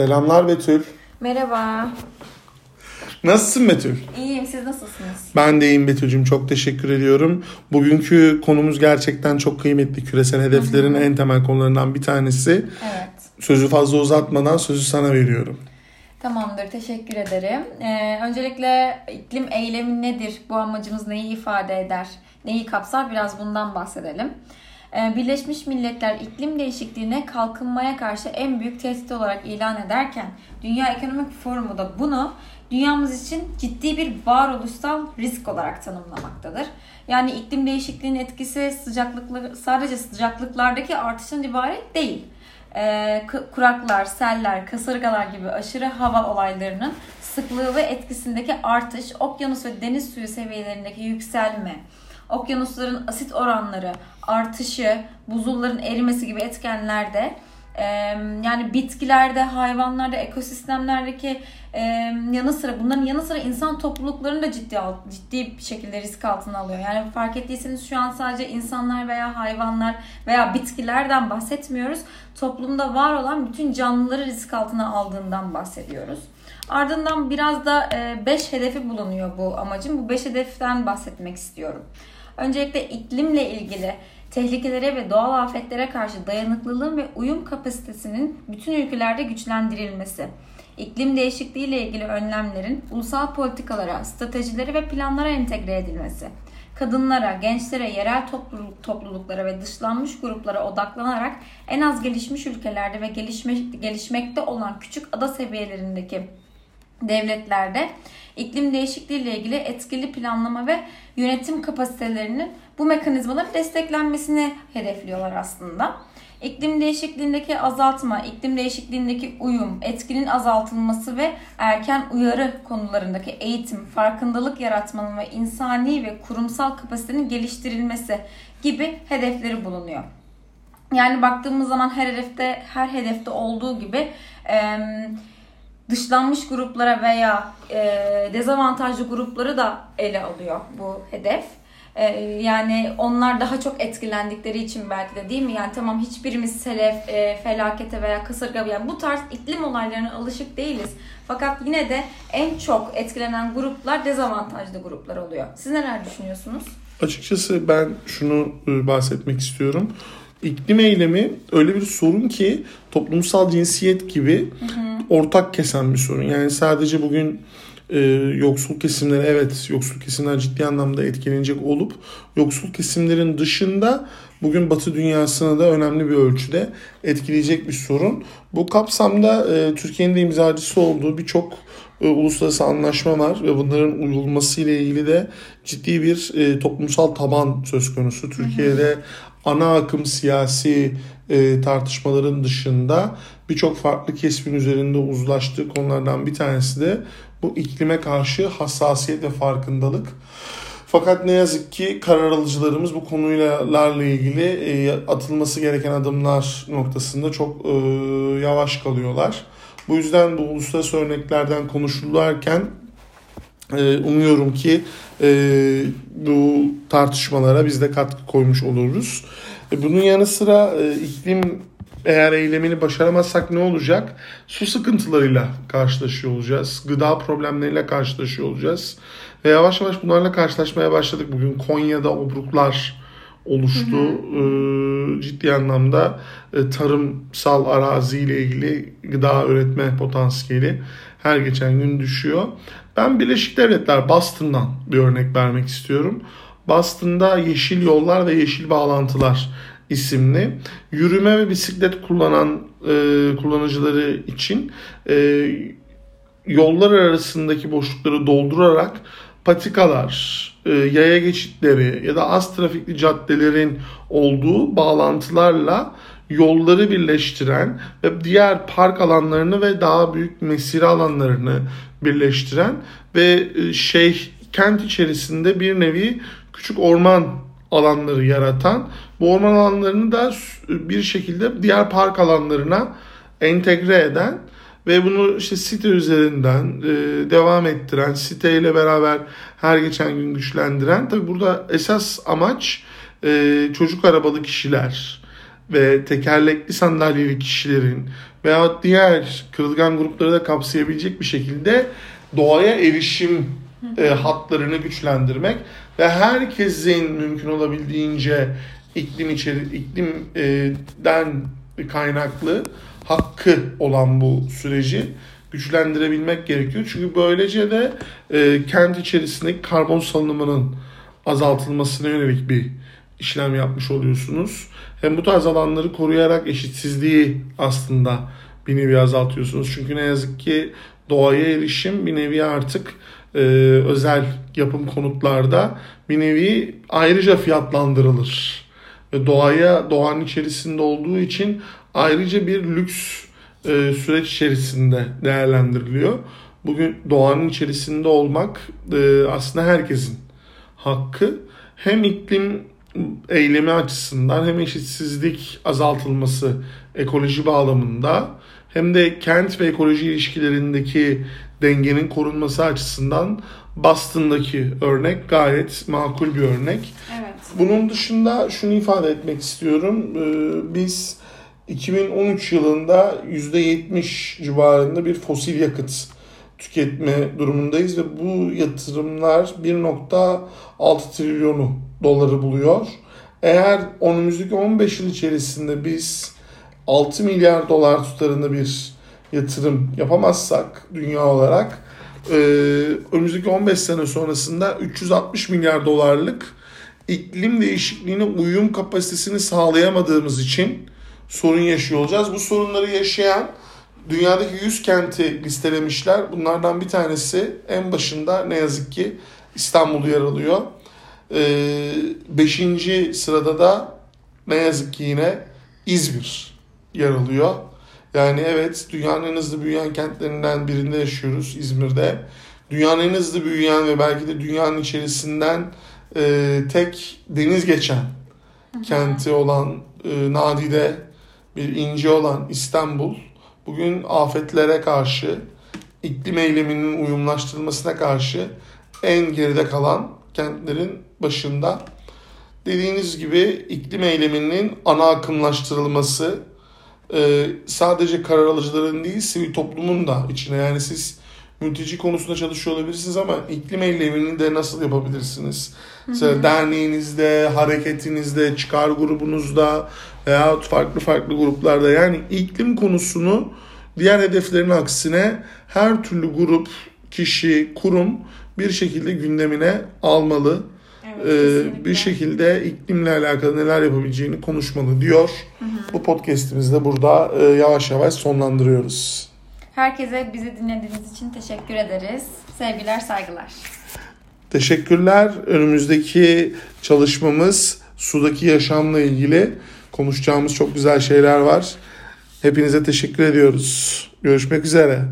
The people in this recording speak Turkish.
Selamlar Betül. Merhaba. Nasılsın Betül? İyiyim. Siz nasılsınız? Ben de iyiyim Betül'cüm. Çok teşekkür ediyorum. Bugünkü konumuz gerçekten çok kıymetli. Küresel hedeflerin en temel konularından bir tanesi. Evet. Sözü fazla uzatmadan sözü sana veriyorum. Tamamdır. Teşekkür ederim. Ee, öncelikle iklim eylemi nedir? Bu amacımız neyi ifade eder? Neyi kapsar? Biraz bundan bahsedelim. Ee, Birleşmiş Milletler iklim değişikliğine kalkınmaya karşı en büyük tehdit olarak ilan ederken Dünya Ekonomik Forumu da bunu dünyamız için ciddi bir varoluşsal risk olarak tanımlamaktadır. Yani iklim değişikliğinin etkisi sıcaklıkları sadece sıcaklıklardaki artışın ibaret değil. Ee, kuraklar, seller, kasırgalar gibi aşırı hava olaylarının sıklığı ve etkisindeki artış, okyanus ve deniz suyu seviyelerindeki yükselme, okyanusların asit oranları artışı, buzulların erimesi gibi etkenlerde yani bitkilerde, hayvanlarda, ekosistemlerdeki yanı sıra bunların yanı sıra insan topluluklarını da ciddi ciddi bir şekilde risk altına alıyor. Yani fark ettiyseniz şu an sadece insanlar veya hayvanlar veya bitkilerden bahsetmiyoruz. Toplumda var olan bütün canlıları risk altına aldığından bahsediyoruz. Ardından biraz da 5 hedefi bulunuyor bu amacım. Bu 5 hedeften bahsetmek istiyorum. Öncelikle iklimle ilgili tehlikelere ve doğal afetlere karşı dayanıklılığın ve uyum kapasitesinin bütün ülkelerde güçlendirilmesi, iklim değişikliği ile ilgili önlemlerin ulusal politikalara, stratejilere ve planlara entegre edilmesi, kadınlara, gençlere, yerel topluluk, topluluklara ve dışlanmış gruplara odaklanarak en az gelişmiş ülkelerde ve gelişme, gelişmekte olan küçük ada seviyelerindeki devletlerde iklim değişikliği ile ilgili etkili planlama ve yönetim kapasitelerinin bu mekanizmaların desteklenmesini hedefliyorlar aslında. İklim değişikliğindeki azaltma, iklim değişikliğindeki uyum, etkinin azaltılması ve erken uyarı konularındaki eğitim, farkındalık yaratmanın ve insani ve kurumsal kapasitenin geliştirilmesi gibi hedefleri bulunuyor. Yani baktığımız zaman her hedefte her hedefte olduğu gibi dışlanmış gruplara veya dezavantajlı grupları da ele alıyor bu hedef. Ee, yani onlar daha çok etkilendikleri için belki de değil mi? Yani tamam hiçbirimiz selef, e, felakete veya kasırga yani bu tarz iklim olaylarına alışık değiliz. Fakat yine de en çok etkilenen gruplar dezavantajlı gruplar oluyor. Siz neler düşünüyorsunuz? Açıkçası ben şunu e, bahsetmek istiyorum. İklim eylemi öyle bir sorun ki toplumsal cinsiyet gibi hı hı. ortak kesen bir sorun. Yani sadece bugün e, yoksul kesimleri evet yoksul kesimler ciddi anlamda etkilenecek olup yoksul kesimlerin dışında bugün Batı dünyasını da önemli bir ölçüde etkileyecek bir sorun. Bu kapsamda e, Türkiye'nin de imzacısı olduğu birçok e, uluslararası anlaşma var ve bunların uyulması ile ilgili de ciddi bir e, toplumsal taban söz konusu. Türkiye'de ana akım siyasi e, tartışmaların dışında birçok farklı kesimin üzerinde uzlaştığı konulardan bir tanesi de bu iklime karşı hassasiyet ve farkındalık. Fakat ne yazık ki karar alıcılarımız bu konuyla ilgili e, atılması gereken adımlar noktasında çok e, yavaş kalıyorlar. Bu yüzden bu uluslararası örneklerden konuşulurken umuyorum ki bu tartışmalara biz de katkı koymuş oluruz. Bunun yanı sıra iklim eğer eylemini başaramazsak ne olacak? Su sıkıntılarıyla karşılaşıyor olacağız. Gıda problemleriyle karşılaşıyor olacağız. Ve yavaş yavaş bunlarla karşılaşmaya başladık. Bugün Konya'da obruklar oluştu. Hı hı. Ee, ciddi anlamda e, tarımsal arazi ile ilgili gıda üretme potansiyeli her geçen gün düşüyor. Ben Birleşik Devletler Boston'dan bir örnek vermek istiyorum. Boston'da yeşil yollar ve yeşil bağlantılar isimli yürüme ve bisiklet kullanan e, kullanıcıları için e, yollar arasındaki boşlukları doldurarak patikalar, e, yaya geçitleri ya da az trafikli caddelerin olduğu bağlantılarla yolları birleştiren ve diğer park alanlarını ve daha büyük mesire alanlarını birleştiren ve e, şey kent içerisinde bir nevi küçük orman alanları yaratan, bu orman alanlarını da bir şekilde diğer park alanlarına entegre eden ve bunu işte site üzerinden e, devam ettiren, siteyle beraber her geçen gün güçlendiren. Tabi burada esas amaç e, çocuk arabalı kişiler ve tekerlekli sandalyeli kişilerin veya diğer kırılgan grupları da kapsayabilecek bir şekilde doğaya erişim e, hatlarını güçlendirmek ve herkesin mümkün olabildiğince iklim içeri iklimden kaynaklı hakkı olan bu süreci güçlendirebilmek gerekiyor. Çünkü böylece de e, kent içerisindeki karbon salınımının azaltılmasına yönelik bir işlem yapmış oluyorsunuz. Hem bu tarz alanları koruyarak eşitsizliği aslında bir nevi azaltıyorsunuz. Çünkü ne yazık ki doğaya erişim bir nevi artık e, özel yapım konutlarda bir nevi ayrıca fiyatlandırılır. Ve doğaya doğanın içerisinde olduğu için ayrıca bir lüks e, süreç içerisinde değerlendiriliyor. Bugün doğanın içerisinde olmak e, aslında herkesin hakkı. Hem iklim eylemi açısından hem eşitsizlik azaltılması ekoloji bağlamında hem de kent ve ekoloji ilişkilerindeki dengenin korunması açısından Boston'daki örnek gayet makul bir örnek. Evet. Bunun dışında şunu ifade etmek istiyorum. Ee, biz 2013 yılında %70 civarında bir fosil yakıt tüketme durumundayız ve bu yatırımlar 1.6 trilyonu doları buluyor. Eğer önümüzdeki 15 yıl içerisinde biz 6 milyar dolar tutarında bir yatırım yapamazsak dünya olarak e, önümüzdeki 15 sene sonrasında 360 milyar dolarlık iklim değişikliğine uyum kapasitesini sağlayamadığımız için sorun yaşıyor olacağız. Bu sorunları yaşayan dünyadaki 100 kenti listelemişler. Bunlardan bir tanesi en başında ne yazık ki İstanbul yer alıyor. Ee, beşinci sırada da ne yazık ki yine İzmir yer alıyor. Yani evet dünyanın en hızlı büyüyen kentlerinden birinde yaşıyoruz İzmir'de. Dünyanın en hızlı büyüyen ve belki de dünyanın içerisinden e, tek deniz geçen kenti olan e, Nadide bir ince olan İstanbul bugün afetlere karşı iklim eyleminin uyumlaştırılmasına karşı en geride kalan kentlerin başında. Dediğiniz gibi iklim eyleminin ana akımlaştırılması e, sadece karar alıcıların değil sivil toplumun da içine yani siz mülteci konusunda çalışıyor olabilirsiniz ama iklim eylemini de nasıl yapabilirsiniz? Mesela derneğinizde, hareketinizde, çıkar grubunuzda veya farklı farklı gruplarda yani iklim konusunu diğer hedeflerin aksine her türlü grup, kişi, kurum bir şekilde gündemine almalı. Evet, Ee, bir şekilde iklimle alakalı neler yapabileceğini konuşmalı diyor. Bu podcast'imizi de burada e, yavaş yavaş sonlandırıyoruz. Herkese bizi dinlediğiniz için teşekkür ederiz. Sevgiler, saygılar. Teşekkürler. Önümüzdeki çalışmamız sudaki yaşamla ilgili konuşacağımız çok güzel şeyler var. Hepinize teşekkür ediyoruz. Görüşmek üzere.